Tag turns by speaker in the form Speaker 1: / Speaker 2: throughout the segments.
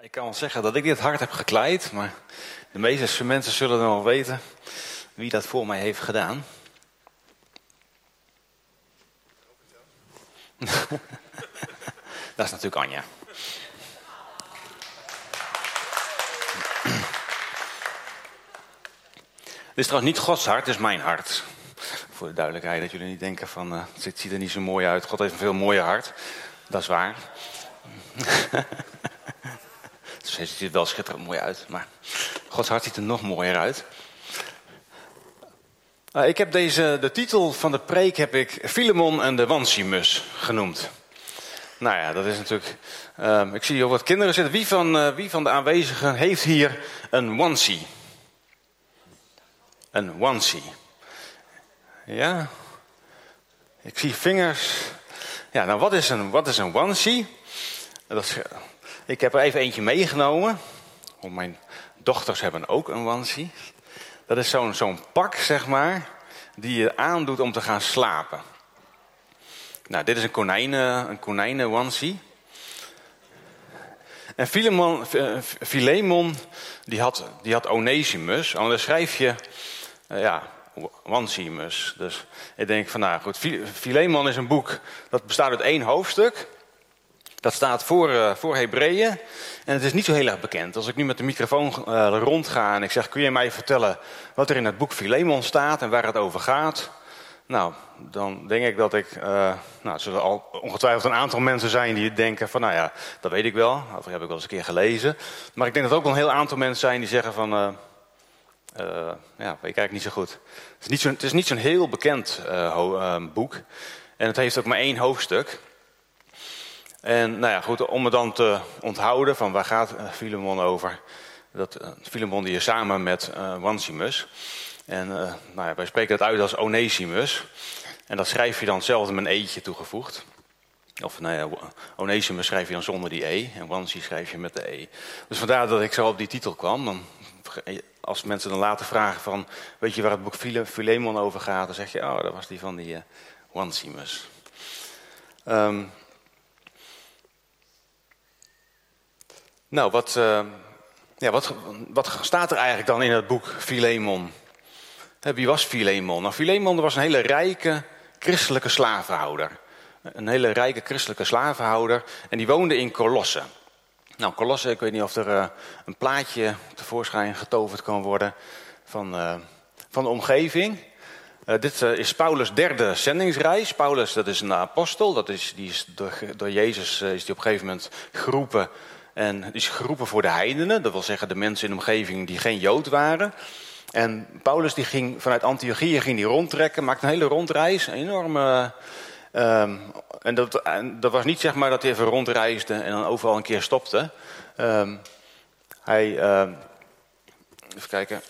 Speaker 1: Ik kan wel zeggen dat ik dit hart heb gekleid, maar de meeste mensen zullen dan wel weten wie dat voor mij heeft gedaan. dat is natuurlijk Anja. Dit is trouwens niet Gods hart, dit is mijn hart. Voor de duidelijkheid, dat jullie niet denken van, uh, het ziet er niet zo mooi uit. God heeft een veel mooier hart. Dat is waar. Het ziet er wel schitterend mooi uit, maar Gods hart ziet er nog mooier uit. Uh, ik heb deze, de titel van de preek heb ik Filemon en de Wansimus genoemd. Nou ja, dat is natuurlijk. Uh, ik zie hier wat kinderen zitten. Wie van, uh, wie van de aanwezigen heeft hier een onesie? Een onesie. Ja. Ik zie vingers. Ja, nou wat is een, wat is een onesie? Dat is, ik heb er even eentje meegenomen. Mijn dochters hebben ook een onesie. Dat is zo'n pak, zeg maar, die je aandoet om te gaan slapen. Nou, dit is een konijnen, een konijnen onesie. En Philemon, Philemon die, had, die had Onesimus. En dan schrijf je, uh, ja, Onesimus. Dus ik denk van, nou goed, Philemon is een boek dat bestaat uit één hoofdstuk. Dat staat voor, uh, voor Hebreeën en het is niet zo heel erg bekend. Als ik nu met de microfoon uh, rondga en ik zeg, kun je mij vertellen wat er in het boek Philemon staat en waar het over gaat? Nou, dan denk ik dat ik, uh, nou, er zullen al ongetwijfeld een aantal mensen zijn die denken van, nou ja, dat weet ik wel, dat heb ik wel eens een keer gelezen. Maar ik denk dat er ook een heel aantal mensen zijn die zeggen van, uh, ja, ik eigenlijk niet zo goed. Het is niet zo'n heel bekend boek en het heeft ook maar één hoofdstuk. En nou ja, goed, om het dan te onthouden van waar gaat Filemon over. Dat, Filemon die is samen met uh, Wansimus. En uh, nou ja, wij spreken dat uit als Onesimus. En dat schrijf je dan zelf met een eetje toegevoegd. Of nou ja, Onesimus schrijf je dan zonder die e. En Wansi schrijf je met de e. Dus vandaar dat ik zo op die titel kwam. Dan, als mensen dan later vragen van... Weet je waar het boek Filemon over gaat? Dan zeg je, oh, dat was die van die Wansimus. Um, Nou, wat, uh, ja, wat, wat staat er eigenlijk dan in het boek Philemon? Wie was Philemon? Nou, Philemon was een hele rijke christelijke slavenhouder. Een hele rijke christelijke slavenhouder. En die woonde in Colosse. Nou, Colosse, ik weet niet of er uh, een plaatje tevoorschijn getoverd kan worden van, uh, van de omgeving. Dit is Paulus' derde zendingsreis. Paulus, dat is een apostel. Dat is, die is door, door Jezus is die op een gegeven moment geroepen en die is geroepen voor de heidenen, dat wil zeggen de mensen in de omgeving die geen Jood waren. En Paulus die ging vanuit Antiochië ging die rondtrekken, maakte een hele rondreis, een enorme... Uh, en, dat, dat was niet zeg maar dat hij even rondreisde en dan overal een keer stopte. Uh, hij, uh, even kijken,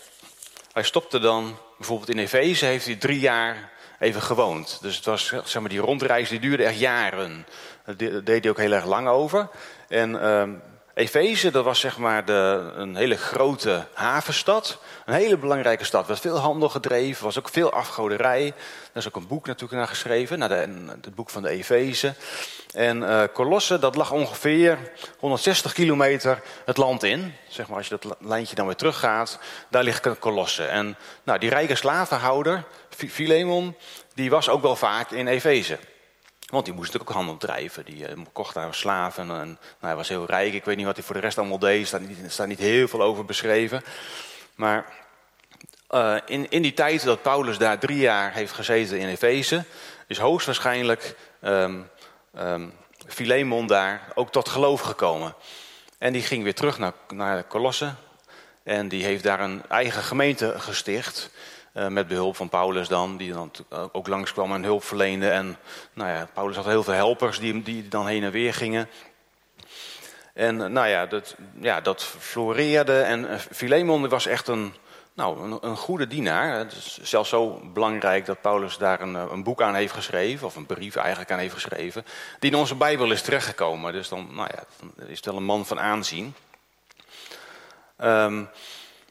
Speaker 1: hij stopte dan, bijvoorbeeld in Efeze heeft hij drie jaar even gewoond. Dus het was, zeg maar, die rondreis die duurde echt jaren. Daar deed hij ook heel erg lang over. En ehm, Efeze, dat was zeg maar de, een hele grote havenstad. Een hele belangrijke stad. Er werd veel handel gedreven, was ook veel afgoderij. Daar is ook een boek natuurlijk naar geschreven, naar de, het boek van de Efeze. En uh, Colosse, dat lag ongeveer 160 kilometer het land in. Zeg maar, als je dat lijntje dan weer teruggaat, daar ligt Colosse. En nou, die rijke slavenhouder, Philemon, die was ook wel vaak in Efeze. Want die moest natuurlijk ook handel drijven. Die uh, kocht daar slaven. En, nou, hij was heel rijk. Ik weet niet wat hij voor de rest allemaal deed. Er staat niet, staat niet heel veel over beschreven. Maar uh, in, in die tijd dat Paulus daar drie jaar heeft gezeten in Efeze... is hoogstwaarschijnlijk um, Philemon daar ook tot geloof gekomen. En die ging weer terug naar, naar Colosse. En die heeft daar een eigen gemeente gesticht... Uh, met behulp van Paulus dan, die dan ook langskwam en hulp verleende. En nou ja, Paulus had heel veel helpers die, die dan heen en weer gingen. En eh, nou ja, dat, ja, dat floreerde. En Philemon was echt een, nou, een, goede dienaar. Het is zelfs zo belangrijk dat Paulus daar een, een, boek aan heeft geschreven, of een brief eigenlijk aan heeft geschreven, die in onze Bijbel is terechtgekomen. Dus dan, nou ja, is het wel een man van aanzien. Um,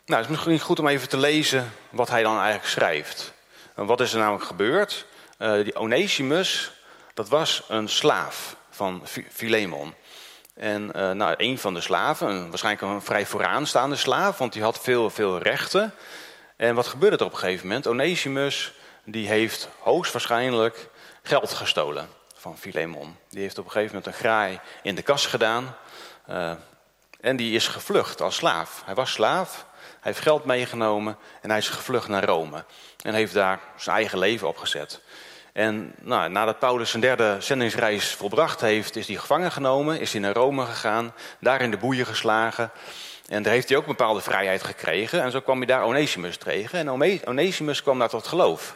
Speaker 1: nou, het is misschien goed om even te lezen wat hij dan eigenlijk schrijft. En wat is er namelijk gebeurd? Uh, die Onesimus, dat was een slaaf van Philemon. En uh, nou, een van de slaven, een, waarschijnlijk een vrij vooraanstaande slaaf, want die had veel, veel rechten. En wat gebeurde er op een gegeven moment? Onesimus die heeft hoogstwaarschijnlijk geld gestolen van Filemon. Die heeft op een gegeven moment een graai in de kas gedaan. Uh, en die is gevlucht als slaaf. Hij was slaaf, hij heeft geld meegenomen en hij is gevlucht naar Rome. En heeft daar zijn eigen leven opgezet. En nou, nadat Paulus zijn derde zendingsreis volbracht heeft, is hij gevangen genomen, is hij naar Rome gegaan, daar in de boeien geslagen. En daar heeft hij ook bepaalde vrijheid gekregen. En zo kwam hij daar Onesimus tegen. En Onesimus kwam daar tot geloof.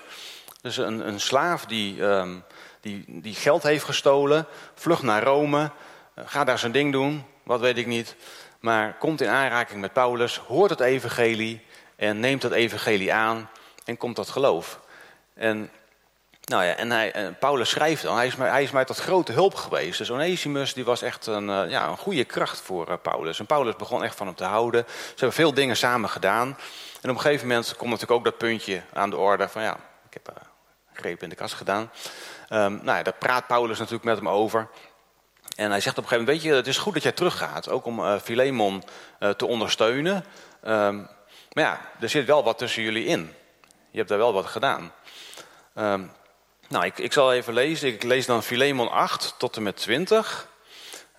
Speaker 1: Dus een, een slaaf die, um, die, die geld heeft gestolen, vlucht naar Rome, uh, gaat daar zijn ding doen, wat weet ik niet. Maar komt in aanraking met Paulus, hoort het evangelie en neemt het evangelie aan en komt tot geloof. En nou ja, en, hij, en Paulus schrijft dan, hij is, mij, hij is mij tot grote hulp geweest. Dus Onesimus die was echt een, uh, ja, een goede kracht voor uh, Paulus. En Paulus begon echt van hem te houden. Ze hebben veel dingen samen gedaan. En op een gegeven moment komt natuurlijk ook dat puntje aan de orde van ja, ik heb uh, greep in de kast gedaan. Um, nou ja, daar praat Paulus natuurlijk met hem over. En hij zegt op een gegeven moment, weet je, het is goed dat jij teruggaat. Ook om uh, Philemon uh, te ondersteunen. Um, maar ja, er zit wel wat tussen jullie in. Je hebt daar wel wat gedaan. Um, nou, ik, ik, zal even lezen. Ik lees dan Philemon 8 tot en met 20.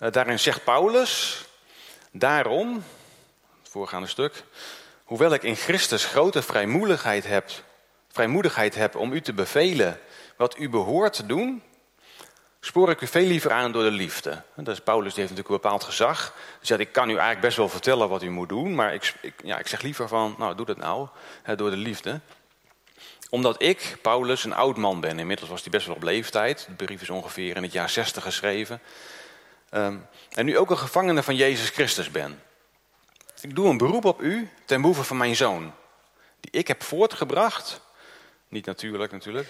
Speaker 1: Uh, daarin zegt Paulus, daarom, het voorgaande stuk, hoewel ik in Christus grote vrijmoedigheid heb, vrijmoedigheid heb om u te bevelen wat u behoort te doen, spoor ik u veel liever aan door de liefde. Dat is Paulus, die heeft natuurlijk een bepaald gezag. Dus ik kan u eigenlijk best wel vertellen wat u moet doen, maar ik, ja, ik zeg liever van, nou doe dat nou, hè, door de liefde. Omdat ik, Paulus, een oud man ben. Inmiddels was hij best wel op leeftijd. De brief is ongeveer in het jaar 60 geschreven. Um, en nu ook een gevangene van Jezus Christus ben. Ik doe een beroep op u ten behoeve van mijn zoon. Die ik heb voortgebracht, niet natuurlijk natuurlijk,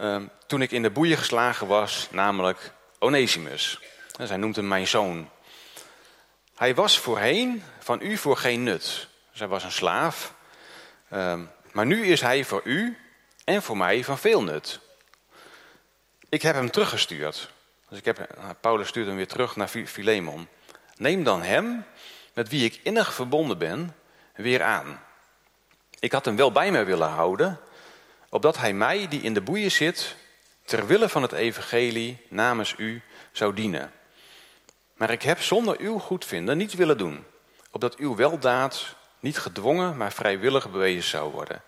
Speaker 1: um, toen ik in de boeien geslagen was, namelijk Onesimus. Hij noemt hem mijn zoon. Hij was voorheen van u voor geen nut. Hij was een slaaf. Um, maar nu is hij voor u en voor mij van veel nut. Ik heb hem teruggestuurd. Dus ik heb, nou, Paulus stuurt hem weer terug naar Filemon. Neem dan hem, met wie ik innig verbonden ben, weer aan. Ik had hem wel bij mij willen houden, opdat hij mij, die in de boeien zit, ter wille van het evangelie namens u zou dienen. Maar ik heb zonder uw goedvinden niets willen doen, opdat uw weldaad niet gedwongen, maar vrijwillig bewezen zou worden.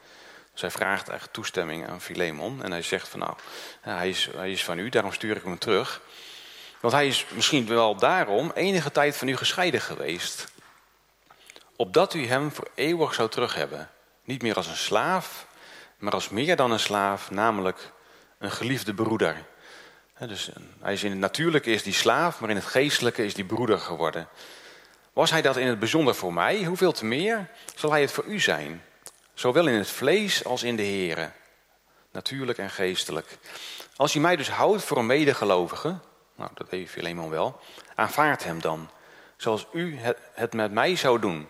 Speaker 1: Dus hij vraagt eigenlijk toestemming aan Filemon en hij zegt van nou, hij is, hij is van u, daarom stuur ik hem terug. Want hij is misschien wel daarom enige tijd van u gescheiden geweest. Opdat u hem voor eeuwig zou terug hebben. Niet meer als een slaaf, maar als meer dan een slaaf, namelijk een geliefde broeder. Dus hij is in het natuurlijke is die slaaf, maar in het geestelijke is die broeder geworden. Was hij dat in het bijzonder voor mij? Hoeveel te meer zal hij het voor u zijn? Zowel in het vlees als in de Here. Natuurlijk en geestelijk. Als u mij dus houdt voor een medegelovige, nou dat weet Filemon wel, aanvaard hem dan, zoals u het met mij zou doen.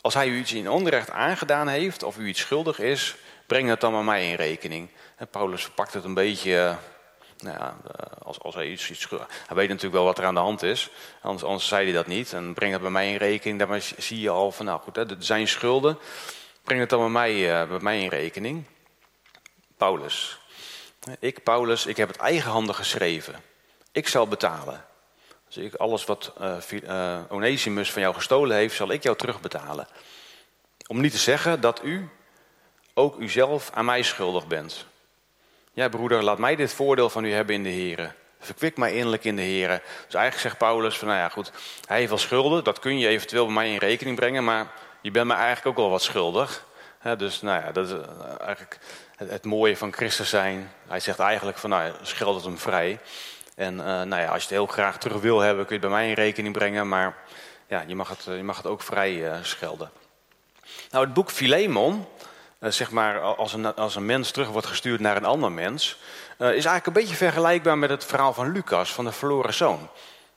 Speaker 1: Als hij u iets in onrecht aangedaan heeft of u iets schuldig is, breng het dan maar mij in rekening. En Paulus pakt het een beetje, uh, nou ja, uh, als, als hij iets, iets Hij weet natuurlijk wel wat er aan de hand is, anders, anders zei hij dat niet. En breng het bij mij in rekening, daarmee zie je al van, nou goed, hè, zijn schulden. Breng het dan bij mij, uh, bij mij in rekening. Paulus. Ik, Paulus, ik heb het eigenhandig geschreven. Ik zal betalen. Dus ik, alles wat Onesimus van jou gestolen heeft, zal ik jou terugbetalen. Om niet te zeggen dat u ook u zelf aan mij schuldig bent. Ja, broeder, laat mij dit voordeel van u hebben in de Heer. Verkwik mij innerlijk in de Heer. Dus eigenlijk zegt Paulus van, nou ja, goed, hij heeft wel schulden, dat kun je eventueel bij mij in rekening brengen, maar je bent me eigenlijk ook wel wat schuldig. dus nou ja, dat is eh, eigenlijk het, mooie van Christus zijn. Hij zegt eigenlijk van, nou scheld het hem vrij. En uh, nou ja, als je het heel graag terug wil hebben, kun je het bij mij in rekening brengen, maar ja, je mag het, je mag het ook vrij uh, schelden. Nou, het boek Philemon, uh, zeg maar als een, als een mens terug wordt gestuurd naar een ander mens, uh, is eigenlijk een beetje vergelijkbaar met het verhaal van Lucas, van de verloren zoon.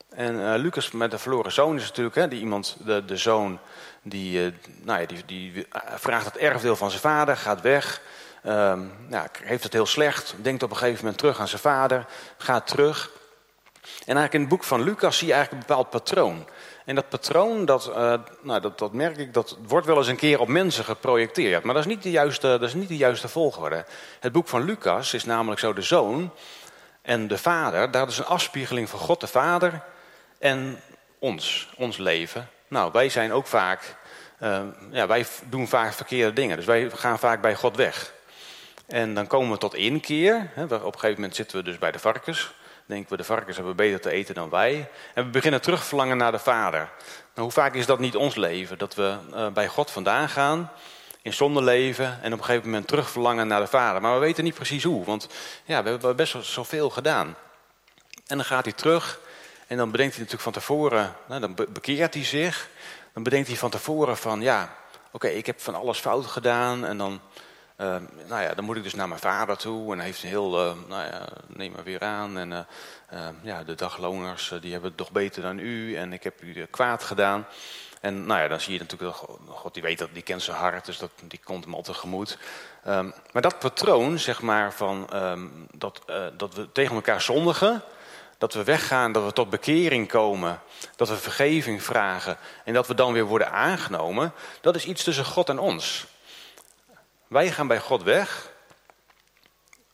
Speaker 1: En uh, Lucas met de verloren zoon is natuurlijk hè, die iemand, de, de zoon, die, nou ja, die, die vraagt het erfdeel van zijn vader, gaat weg, um, ja, heeft het heel slecht, denkt op een gegeven moment terug aan zijn vader, gaat terug. En eigenlijk in het boek van Lucas zie je eigenlijk een bepaald patroon. En dat patroon, dat, uh, nou, dat, dat merk ik, dat wordt wel eens een keer op mensen geprojecteerd. Maar dat is niet de juiste, dat is niet de juiste volgorde. Het boek van Lucas is namelijk zo de zoon en de vader. Daar is een afspiegeling van God de Vader en ons, ons leven. Nou, wij zijn ook vaak, uh, ja, wij doen vaak verkeerde dingen. Dus wij gaan vaak bij God weg. En dan komen we tot inkeer. Hè, op een gegeven moment zitten we dus bij de varkens denken we, de varkens hebben beter te eten dan wij. En we beginnen terug verlangen naar de Vader. Nou, hoe vaak is dat niet ons leven? Dat we uh, bij God vandaan gaan, in zonde leven en op een gegeven moment terug verlangen naar de Vader. Maar we weten niet precies hoe, want ja, we hebben best wel zoveel gedaan. En dan gaat hij terug en dan bedenkt hij natuurlijk van tevoren, nou, dan bekeert hij zich. Dan bedenkt hij van tevoren van, ja, oké, ik heb van alles fout gedaan en dan uh, nou ja, dan moet ik dus naar mijn vader toe en hij heeft een heel, uh, nou ja, neem maar weer aan. En uh, ja, de dagloners die hebben het toch beter dan u en ik heb u kwaad gedaan. En nou ja, dan zie je natuurlijk, God die weet dat, die kent zijn hart, dus dat, die komt hem al tegemoet. Um, maar dat patroon, zeg maar, van dat, dat we tegen elkaar zondigen, dat we weggaan, dat we tot bekering komen, dat we vergeving vragen en dat we dan weer worden aangenomen, dat is iets tussen God en ons. Wij gaan bij God weg.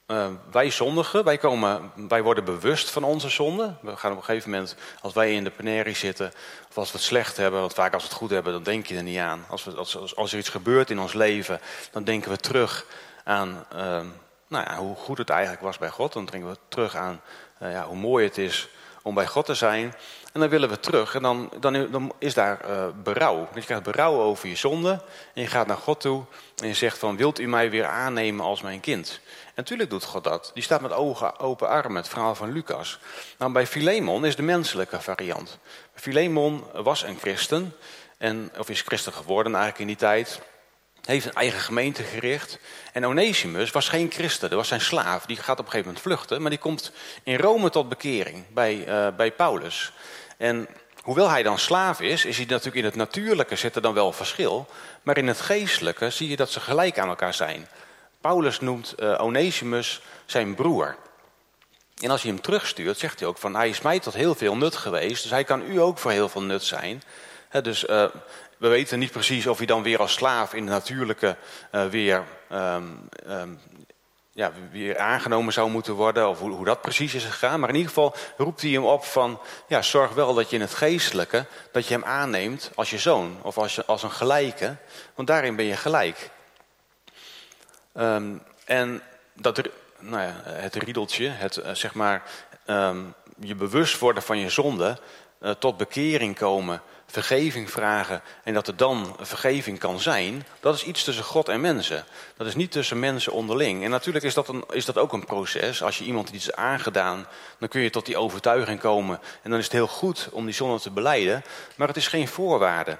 Speaker 1: Uh, wij zondigen, wij, komen, wij worden bewust van onze zonde. We gaan op een gegeven moment, als wij in de penerie zitten, of als we het slecht hebben, want vaak als we het goed hebben, dan denk je er niet aan. Als, we, als, als er iets gebeurt in ons leven, dan denken we terug aan uh, nou ja, hoe goed het eigenlijk was bij God. Dan denken we terug aan uh, ja, hoe mooi het is om bij God te zijn. En dan willen we terug en dan, dan, is daar uh, berouw. Je krijgt berouw over je zonde en je gaat naar God toe en je zegt van wilt u mij weer aannemen als mijn kind? En natuurlijk doet God dat. Die staat met ogen, open armen, het verhaal van Lucas. Nou, bij Filemon is de menselijke variant. Filemon was een christen, en, of is christen geworden eigenlijk in die tijd heeft een eigen gemeente gericht. En Onesimus was geen christen, dat was zijn slaaf. Die gaat op een gegeven moment vluchten, maar die komt in Rome tot bekering bij, uh, bij Paulus. En hoewel hij dan slaaf is, is hij natuurlijk in het natuurlijke zit er dan wel verschil. Maar in het geestelijke zie je dat ze gelijk aan elkaar zijn. Paulus noemt uh, Onesimus zijn broer. En als hij hem terugstuurt, zegt hij ook van hij is mij tot heel veel nut geweest. Dus hij kan u ook voor heel veel nut zijn. Dus uh, we weten niet precies of hij dan weer als slaaf in de natuurlijke uh, weer, um, um, ja, weer aangenomen zou moeten worden. Of hoe, hoe, dat precies is gegaan. Maar in ieder geval roept hij hem op van... Ja, zorg wel dat je in het geestelijke... dat je hem aanneemt als je zoon. Of als, als een gelijke. Want daarin ben je gelijk. Um, en dat, nou ja, het riedeltje, het uh, zeg maar... je bewust worden van je zonde... Uh, tot bekering komen vergeving vragen en dat er dan vergeving kan zijn, dat is iets tussen God en mensen. Dat is niet tussen mensen onderling. En natuurlijk is dat, een, is dat ook een proces. Als je iemand iets aangedaan, dan kun je tot die overtuiging komen. En dan is het heel goed om die zonde te beleiden, maar het is geen voorwaarde.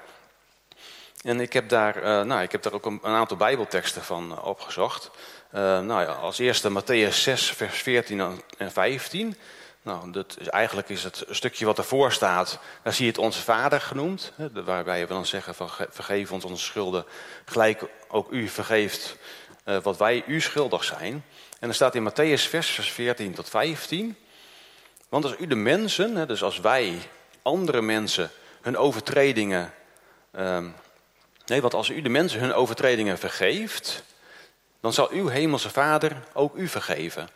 Speaker 1: En ik heb daar, uh, nou, ik heb daar ook een, aantal bijbelteksten van uh, opgezocht. Uh, nou ja, als eerste Matthäus 6, vers 14 en 15. Nou, dat is, eigenlijk is het stukje wat ervoor staat, daar zie je het onze vader genoemd. Waarbij we dan zeggen van vergeef ons onze schulden, gelijk ook u vergeeft uh, wat wij u schuldig zijn. En dan staat in Matthäus vers 14 tot 15. Want als u de mensen, hè, dus als wij andere mensen hun overtredingen... Uh, nee, want als u de mensen hun overtredingen vergeeft, dan zal uw hemelse vader ook u vergeven.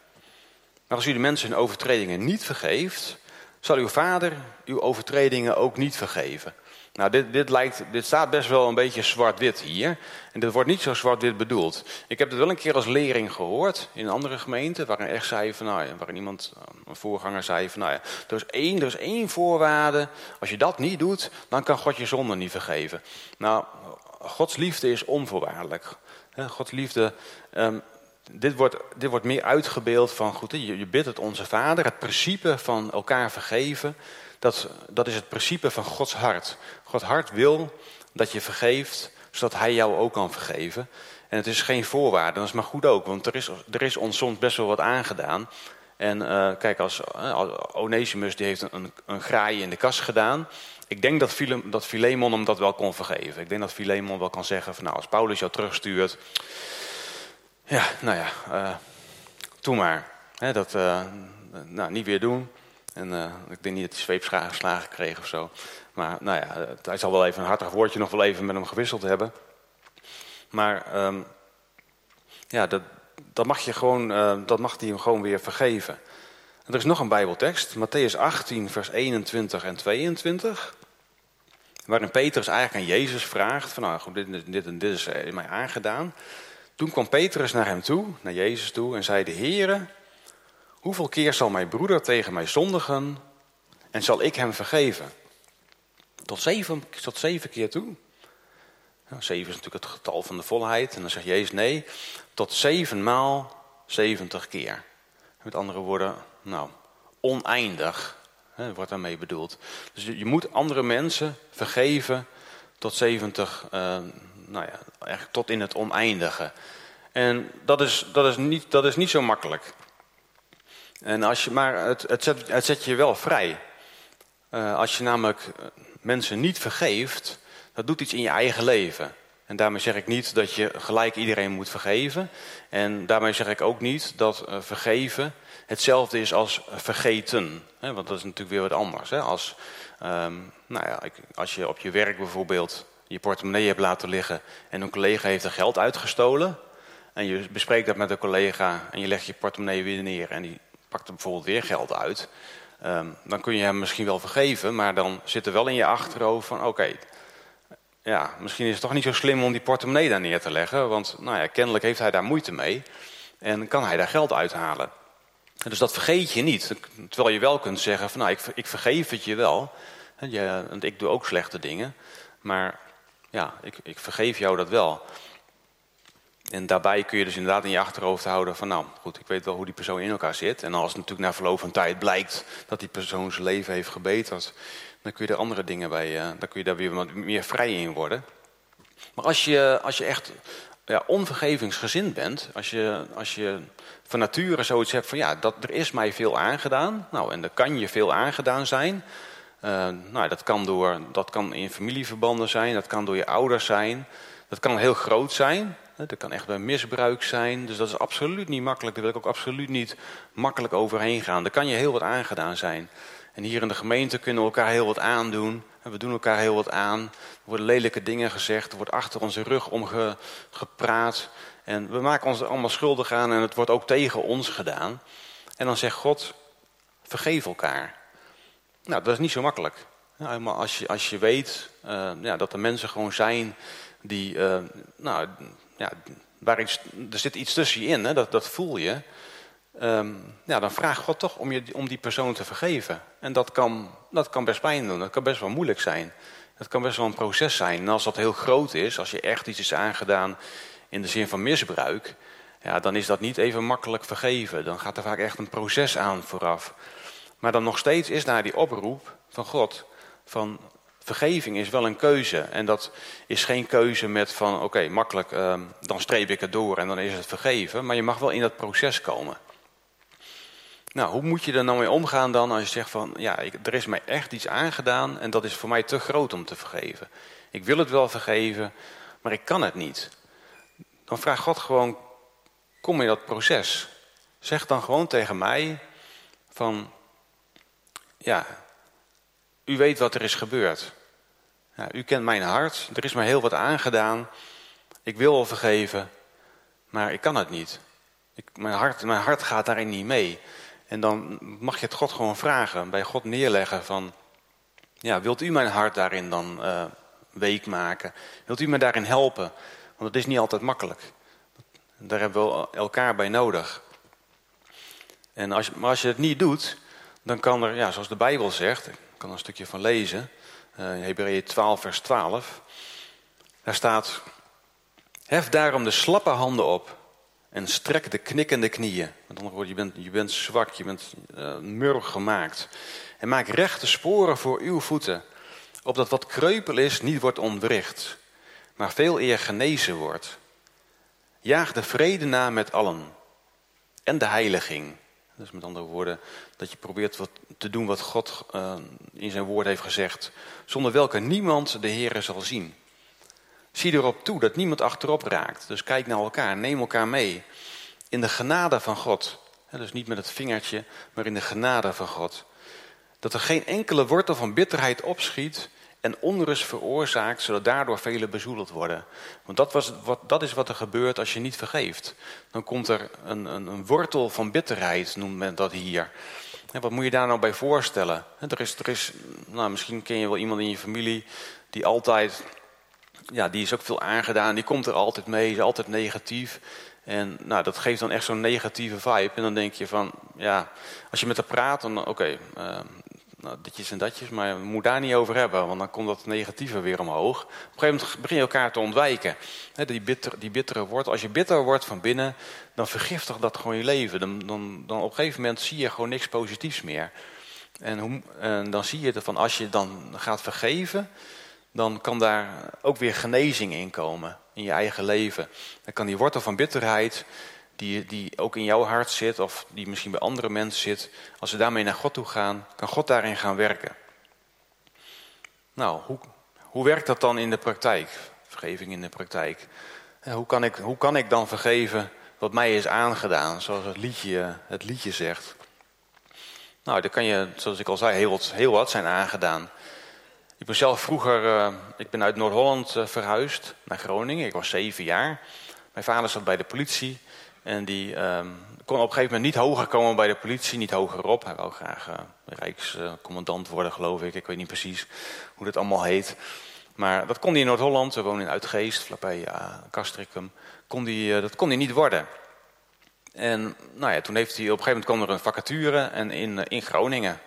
Speaker 1: Maar als u de mensen hun overtredingen niet vergeeft, zal uw vader uw overtredingen ook niet vergeven. Nou, dit, dit, lijkt, dit staat best wel een beetje zwart-wit hier. En dit wordt niet zo zwart-wit bedoeld. Ik heb het wel een keer als lering gehoord in een andere gemeente, waarin echt zei van, nou waarin iemand, een voorganger zei van, nou ja, er is één, er is één voorwaarde. Als je dat niet doet, dan kan God je zonde niet vergeven. Nou, Gods liefde is onvoorwaardelijk. Gods liefde um, dit wordt, dit wordt meer uitgebeeld van, goed, je, je bidt het onze vader, het principe van elkaar vergeven, dat, dat is het principe van Gods hart. Gods hart wil dat je vergeeft, zodat hij jou ook kan vergeven. En het is geen voorwaarde, dat is maar goed ook, want er is, er is ons soms best wel wat aangedaan. En uh, kijk, als uh, Onesimus die heeft een, een graai in de kas gedaan. Ik denk dat, Phile, dat Philemon hem dat wel kon vergeven. Ik denk dat Philemon wel kan zeggen van nou, als Paulus jou terugstuurt, ja, nou ja, uh, doe maar. dat, uh, nou, niet weer doen. En uh, ik denk niet dat hij zweepslagen kreeg of zo. Maar nou ja, hij zal wel even een hartig woordje nog wel even met hem gewisseld hebben. Maar um, ja, dat, dat mag je gewoon, dat mag hij hem gewoon weer vergeven. En er is nog een Bijbeltekst, Matthäus 18, vers 21 en 22. Waarin Petrus eigenlijk aan Jezus vraagt: van nou goed, dit, dit en dit is mij aangedaan. Toen kwam Petrus naar hem toe, naar Jezus toe, en zei: De Heere, hoeveel keer zal mijn broeder tegen mij zondigen en zal ik hem vergeven? Tot zeven, tot zeven keer toe. Nou, zeven is natuurlijk het getal van de volheid. En dan zegt Jezus nee, tot zevenmaal zeventig keer. Met andere woorden, nou, oneindig hè, wordt daarmee bedoeld. Dus je moet andere mensen vergeven tot 70, uh, nou ja, echt tot in het oneindige. En dat is, dat is, niet, dat is niet zo makkelijk. En als je, maar het, het, zet, het zet je wel vrij. Uh, als je namelijk eh, mensen niet vergeeft, dat doet iets in je eigen leven. En daarmee zeg ik niet dat je gelijk iedereen moet vergeven. En daarmee zeg ik ook niet dat uh, vergeven hetzelfde is als vergeten. Want dat is natuurlijk weer wat anders. Als, um, nou ja, als je op je werk bijvoorbeeld je portemonnee hebt laten liggen en een collega heeft er geld uitgestolen. En je bespreekt dat met een collega en je legt je portemonnee weer neer en die pakt er bijvoorbeeld weer geld uit. Um, dan kun je hem misschien wel vergeven, maar dan zit er wel in je achterhoofd van oké, ja, misschien is het toch niet zo slim om die portemonnee daar neer te leggen. Want nou ja, kennelijk heeft hij daar moeite mee en kan hij daar geld uithalen. Dus dat vergeet je niet. Terwijl je wel kunt zeggen van nou, ik, ik vergeef het je wel. want ik doe ook slechte dingen. Maar ja, ik, ik vergeef jou dat wel. En daarbij kun je dus inderdaad in je achterhoofd houden van nou goed, ik weet wel hoe die persoon in elkaar zit. En als het natuurlijk na verloop van tijd blijkt dat die persoon zijn leven heeft gebeterd, dan kun je er andere dingen bij, uh, dan kun je daar weer wat meer vrij in worden. Maar als je, als je echt ja, onvergevingsgezind bent, als je, als je van nature zoiets hebt van ja, dat, er is mij veel aangedaan. Nou, en er kan je veel aangedaan zijn. Uh, nou, dat kan, door, dat kan in familieverbanden zijn, dat kan door je ouders zijn. Dat kan heel groot zijn. Dat kan echt bij misbruik zijn. Dus dat is absoluut niet makkelijk. Daar wil ik ook absoluut niet makkelijk overheen gaan. Daar kan je heel wat aangedaan zijn. En hier in de gemeente kunnen we elkaar heel wat aandoen. En we doen elkaar heel wat aan. Er worden lelijke dingen gezegd. Er wordt achter onze rug om gepraat. En we maken ons er allemaal schuldig aan en het wordt ook tegen ons gedaan. En dan zegt God, vergeef elkaar. Nou, dat is niet zo makkelijk. Maar als je, als je weet uh, ja, dat er mensen gewoon zijn die, uh, nou, ja, waar iets, er zit iets tussen je in, hè, dat, dat voel je. Um, ja, dan vraagt God toch om, je, om die persoon te vergeven. En dat kan, dat kan best pijn doen, dat kan best wel moeilijk zijn. Dat kan best wel een proces zijn. En als dat heel groot is, als je echt iets is aangedaan in de zin van misbruik, ja, dan is dat niet even makkelijk vergeven. Dan gaat er vaak echt een proces aan vooraf. Maar dan nog steeds is daar die oproep van God, van vergeving is wel een keuze. En dat is geen keuze met van oké, makkelijk, uh, dan streep ik het door en dan is het vergeven. Maar je mag wel in dat proces komen. Nou, hoe moet je er nou mee omgaan dan als je zegt van ja, ik, er is mij echt iets aangedaan en dat is voor mij te groot om te vergeven. Ik wil het wel vergeven, maar ik kan het niet dan vraagt God gewoon, kom in dat proces. Zeg dan gewoon tegen mij van, ja, u weet wat er is gebeurd. Ja, u kent mijn hart, er is mij heel wat aangedaan. Ik wil wel vergeven, maar ik kan het niet. Ik, mijn, hart, mijn hart gaat daarin niet mee. En dan mag je het God gewoon vragen, bij God neerleggen van... Ja, wilt u mijn hart daarin dan uh, week maken? Wilt u me daarin helpen? Want het is niet altijd makkelijk. Daar hebben we elkaar bij nodig. En als, maar als je het niet doet, dan kan er, ja, zoals de Bijbel zegt, ik kan er een stukje van lezen, uh, Hebreeën 12, vers 12. Daar staat, hef daarom de slappe handen op en strek de knikkende knieën. Met andere woorden, je bent, je bent zwak, je bent uh, murg gemaakt. En maak rechte sporen voor uw voeten, opdat wat kreupel is niet wordt ontwricht maar veel eer genezen wordt. Jaag de vrede na met allen en de heiliging. Dus met andere woorden, dat je probeert wat te doen wat God uh, in zijn woord heeft gezegd, zonder welke niemand de Heer zal zien. Zie erop toe dat niemand achterop raakt. Dus kijk naar elkaar, neem elkaar mee. In de genade van God. Dus niet met het vingertje, maar in de genade van God. dat er geen enkele wortel van bitterheid opschiet en onrust veroorzaakt, zodat daardoor velen bezoedeld worden. Want dat, was wat, dat is wat er gebeurt als je niet vergeeft. Dan komt er een, een, een wortel van bitterheid, noemt men dat hier. En wat moet je daar nou bij voorstellen? Er is, er is, nou, misschien ken je wel iemand in je familie die altijd, ja, die is ook veel aangedaan, die komt er altijd mee, is altijd negatief. En nou, dat geeft dan echt zo'n negatieve vibe. En dan denk je van, ja, als je met haar praat, dan oké, uh, nou, ditjes en datjes, maar we moeten daar niet over hebben, want dan komt dat negatieve weer omhoog. Op een gegeven moment begin je elkaar te ontwijken. die, bitter, die bittere wordt, als je bitter wordt van binnen, dan vergiftigt dat gewoon je leven. Dan, dan, dan op een gegeven moment zie je gewoon niks positiefs meer. En, hoe, en dan zie je van als je dan gaat vergeven, dan kan daar ook weer genezing in komen in je eigen leven. Dan kan die wortel van bitterheid, die, die ook in jouw hart zit, of die misschien bij andere mensen zit, als we daarmee naar God toe gaan, kan God daarin gaan werken. Nou, hoe, hoe werkt dat dan in de praktijk? Vergeving in de praktijk. Hoe kan ik, hoe kan ik dan vergeven wat mij is aangedaan, zoals het liedje, het liedje zegt? Nou, daar kan je, zoals ik al zei, heel wat, heel wat zijn aangedaan. Ik ben zelf vroeger, uh, ik ben uit Noord-Holland uh, verhuisd naar Groningen. Ik was zeven jaar. Mijn vader zat bij de politie. En die um, kon op een gegeven moment niet hoger komen bij de politie, niet hoger op. Hij wou graag uh, rijkscommandant worden, geloof ik. Ik weet niet precies hoe dat allemaal heet. Maar dat kon hij in Noord-Holland. We wonen in Uitgeest, vlakbij uh, Castricum. Kon die, dat kon hij niet worden. En nou ja, toen heeft hij, op een gegeven moment kwam er een vacature en in, in Groningen,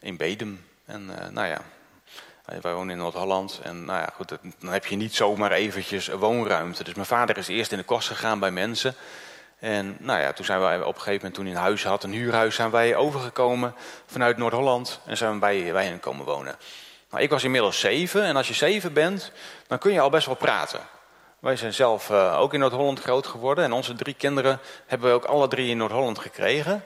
Speaker 1: in Bedum. En nou ja, wij wonen in Noord-Holland en nou ja, goed, dan heb je niet zomaar eventjes woonruimte. Dus mijn vader is eerst in de kost gegaan bij mensen. En nou ja, toen zijn wij op een gegeven moment, toen een huis had, een huurhuis, zijn wij overgekomen vanuit Noord-Holland en zijn we bij, hen komen wonen. Nou, ik was inmiddels zeven en als je zeven bent, dan kun je al best wel praten. Wij zijn zelf uh, ook in Noord-Holland groot geworden en onze drie kinderen hebben we ook alle drie in Noord-Holland gekregen.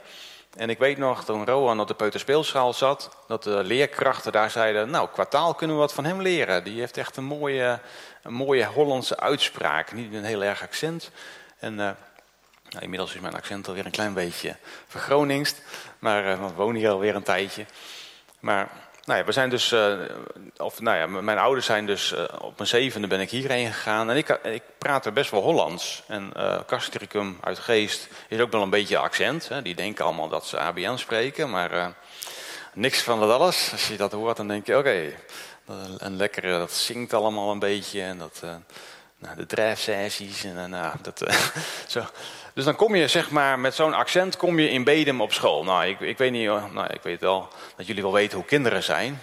Speaker 1: En ik weet nog, toen Rowan op de peuterspeelschaal zat, dat de leerkrachten daar zeiden, nou, qua taal kunnen we wat van hem leren. Die heeft echt een mooie, een mooie Hollandse uitspraak, niet een heel erg accent. En uh, nou, inmiddels is mijn accent alweer een klein beetje vergroningst, maar uh, we wonen hier alweer een tijdje. Maar nou ja, we zijn dus, uh, of nou ja, mijn ouders zijn dus, uh, op mijn zevende ben ik hierheen gegaan. En ik, ik praat er best wel Hollands. En uh, uit Geest is ook wel een beetje accent. Hè. Die denken allemaal dat ze ABN spreken, maar niks van dat alles. Als je dat hoort, dan denk je, oké, okay, en lekker, dat zingt allemaal een beetje. En dat, nou, de drijfsessies en nou, dat, zo. Dus dan kom je zeg maar met zo'n accent kom je in Bedem op school. Nou, ik, ik weet niet, nou, ik weet wel dat jullie wel weten hoe kinderen zijn.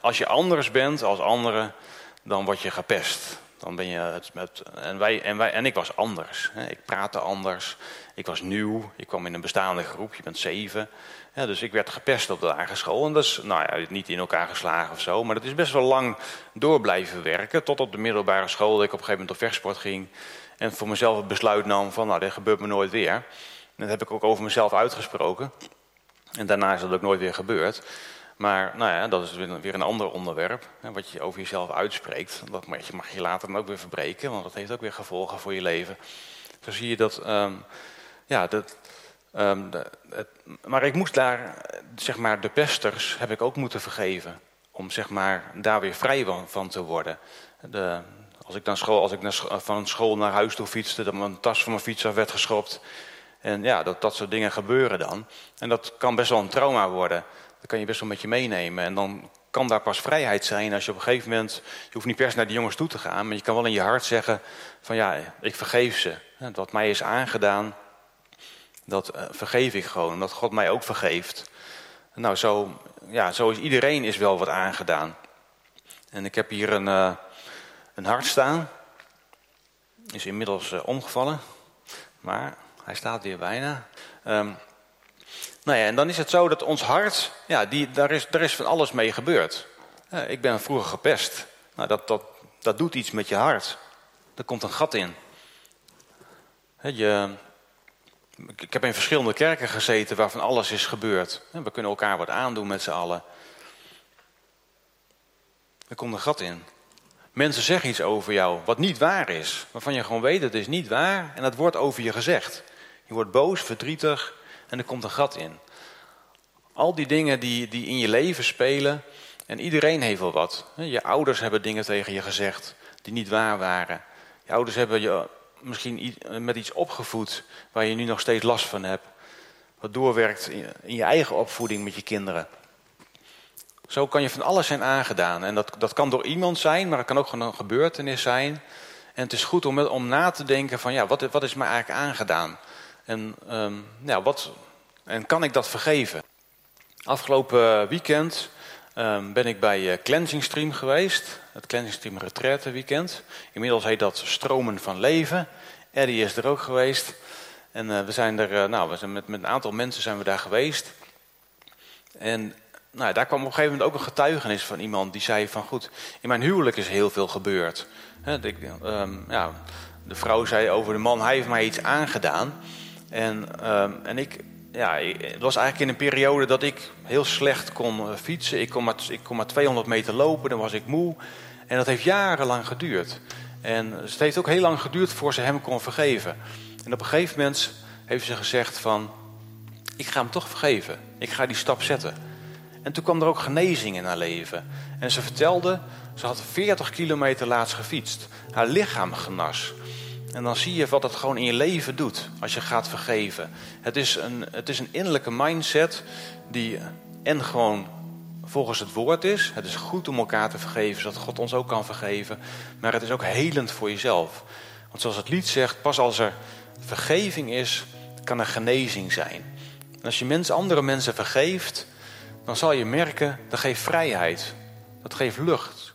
Speaker 1: Als je anders bent als anderen, dan word je gepest. Dan ben je het met, en, wij, en, wij, en ik was anders. Ik praatte anders. Ik was nieuw. Ik kwam in een bestaande groep. Je bent zeven. Dus ik werd gepest op de lagere school. En dat is nou ja, niet in elkaar geslagen of zo. Maar dat is best wel lang door blijven werken. Tot op de middelbare school dat ik op een gegeven moment op vechtsport ging. En voor mezelf het besluit nam van, nou, dit gebeurt me nooit weer. En dat heb ik ook over mezelf uitgesproken. En daarna is dat ook nooit weer gebeurd. Maar nou ja, dat is weer een ander onderwerp. Hè, wat je over jezelf uitspreekt. Dat mag je, later dan ook weer verbreken. Want dat heeft ook weer gevolgen voor je leven. Zo zie je dat... Um, ja, dat de, het, maar ik moest daar, zeg maar, de pesters heb ik ook moeten vergeven. Om zeg maar, daar weer vrij van, van te worden. De, als ik, dan school, als ik naar, van school naar huis toe fietste, dat mijn tas van mijn fiets af werd geschopt. En ja, dat, dat soort dingen gebeuren dan. En dat kan best wel een trauma worden. Dat kan je best wel met je meenemen. En dan kan daar pas vrijheid zijn als je op een gegeven moment... Je hoeft niet per se naar die jongens toe te gaan, maar je kan wel in je hart zeggen... van ja, ik vergeef ze. Wat mij is aangedaan, dat uh, vergeef ik gewoon. Dat God mij ook vergeeft. Nou, zo, ja, zo is iedereen is wel wat aangedaan. En ik heb hier een... Uh, een hart staan. Is inmiddels uh, omgevallen. Maar hij staat weer bijna. Um, nou ja, en dan is het zo dat ons hart, ja, die, daar, is, daar is van alles mee gebeurd. Ik ben vroeger gepest. Nou, dat, dat, dat doet iets met je hart. Er komt een gat in. Je, ik heb in verschillende kerken gezeten waarvan alles is gebeurd. We kunnen elkaar wat aandoen met z'n allen. Er komt een gat in. Mensen zeggen iets over jou wat niet waar is. Waarvan je gewoon weet, het is niet waar. En dat wordt over je gezegd. Je wordt boos, verdrietig en er komt een gat in. Al die dingen die, die in je leven spelen. En iedereen heeft wel wat. Je ouders hebben dingen tegen je gezegd die niet waar waren. Je ouders hebben je misschien met iets opgevoed waar je nu nog steeds last van hebt. Wat doorwerkt in je eigen opvoeding met je kinderen. Zo kan je van alles zijn aangedaan. En dat, dat kan door iemand zijn, maar het kan ook gewoon een gebeurtenis zijn. En het is goed om, om na te denken van ja, wat, wat is me eigenlijk aangedaan? En, um, ja, wat, en kan ik dat vergeven? Afgelopen weekend um, ben ik bij uh, Cleansing Stream geweest. Het Cleansing Stream Retraite weekend. Inmiddels heet dat Stromen van Leven. Eddie is er ook geweest. En uh, we zijn er, uh, nou, we zijn met, met een aantal mensen zijn we daar geweest. En nou, daar kwam op een gegeven moment ook een getuigenis van iemand die zei van goed, in mijn huwelijk is heel veel gebeurd. de, um, ja, de vrouw zei over de man, hij heeft mij iets aangedaan. En, um, en ik, ja, het was eigenlijk in een periode dat ik heel slecht kon uh, fietsen. Ik kon, maar, ik kon maar 200 meter lopen, dan was ik moe. En dat heeft jarenlang geduurd. En het heeft ook heel lang geduurd voor ze hem kon vergeven. En op een gegeven moment heeft ze gezegd van, ik ga hem toch vergeven. Ik ga die stap zetten. En toen kwam er ook genezing in haar leven. En ze vertelde, ze had 40 kilometer laatst gefietst. Haar lichaam genas. En dan zie je wat het gewoon in je leven doet als je gaat vergeven. Het is een, het is een innerlijke mindset die en gewoon volgens het woord is. Het is goed om elkaar te vergeven, zodat God ons ook kan vergeven. Maar het is ook helend voor jezelf. Want zoals het lied zegt, pas als er vergeving is, kan er genezing zijn. En als je mensen, andere mensen vergeeft, dan zal je merken, dat geeft vrijheid. Dat geeft lucht.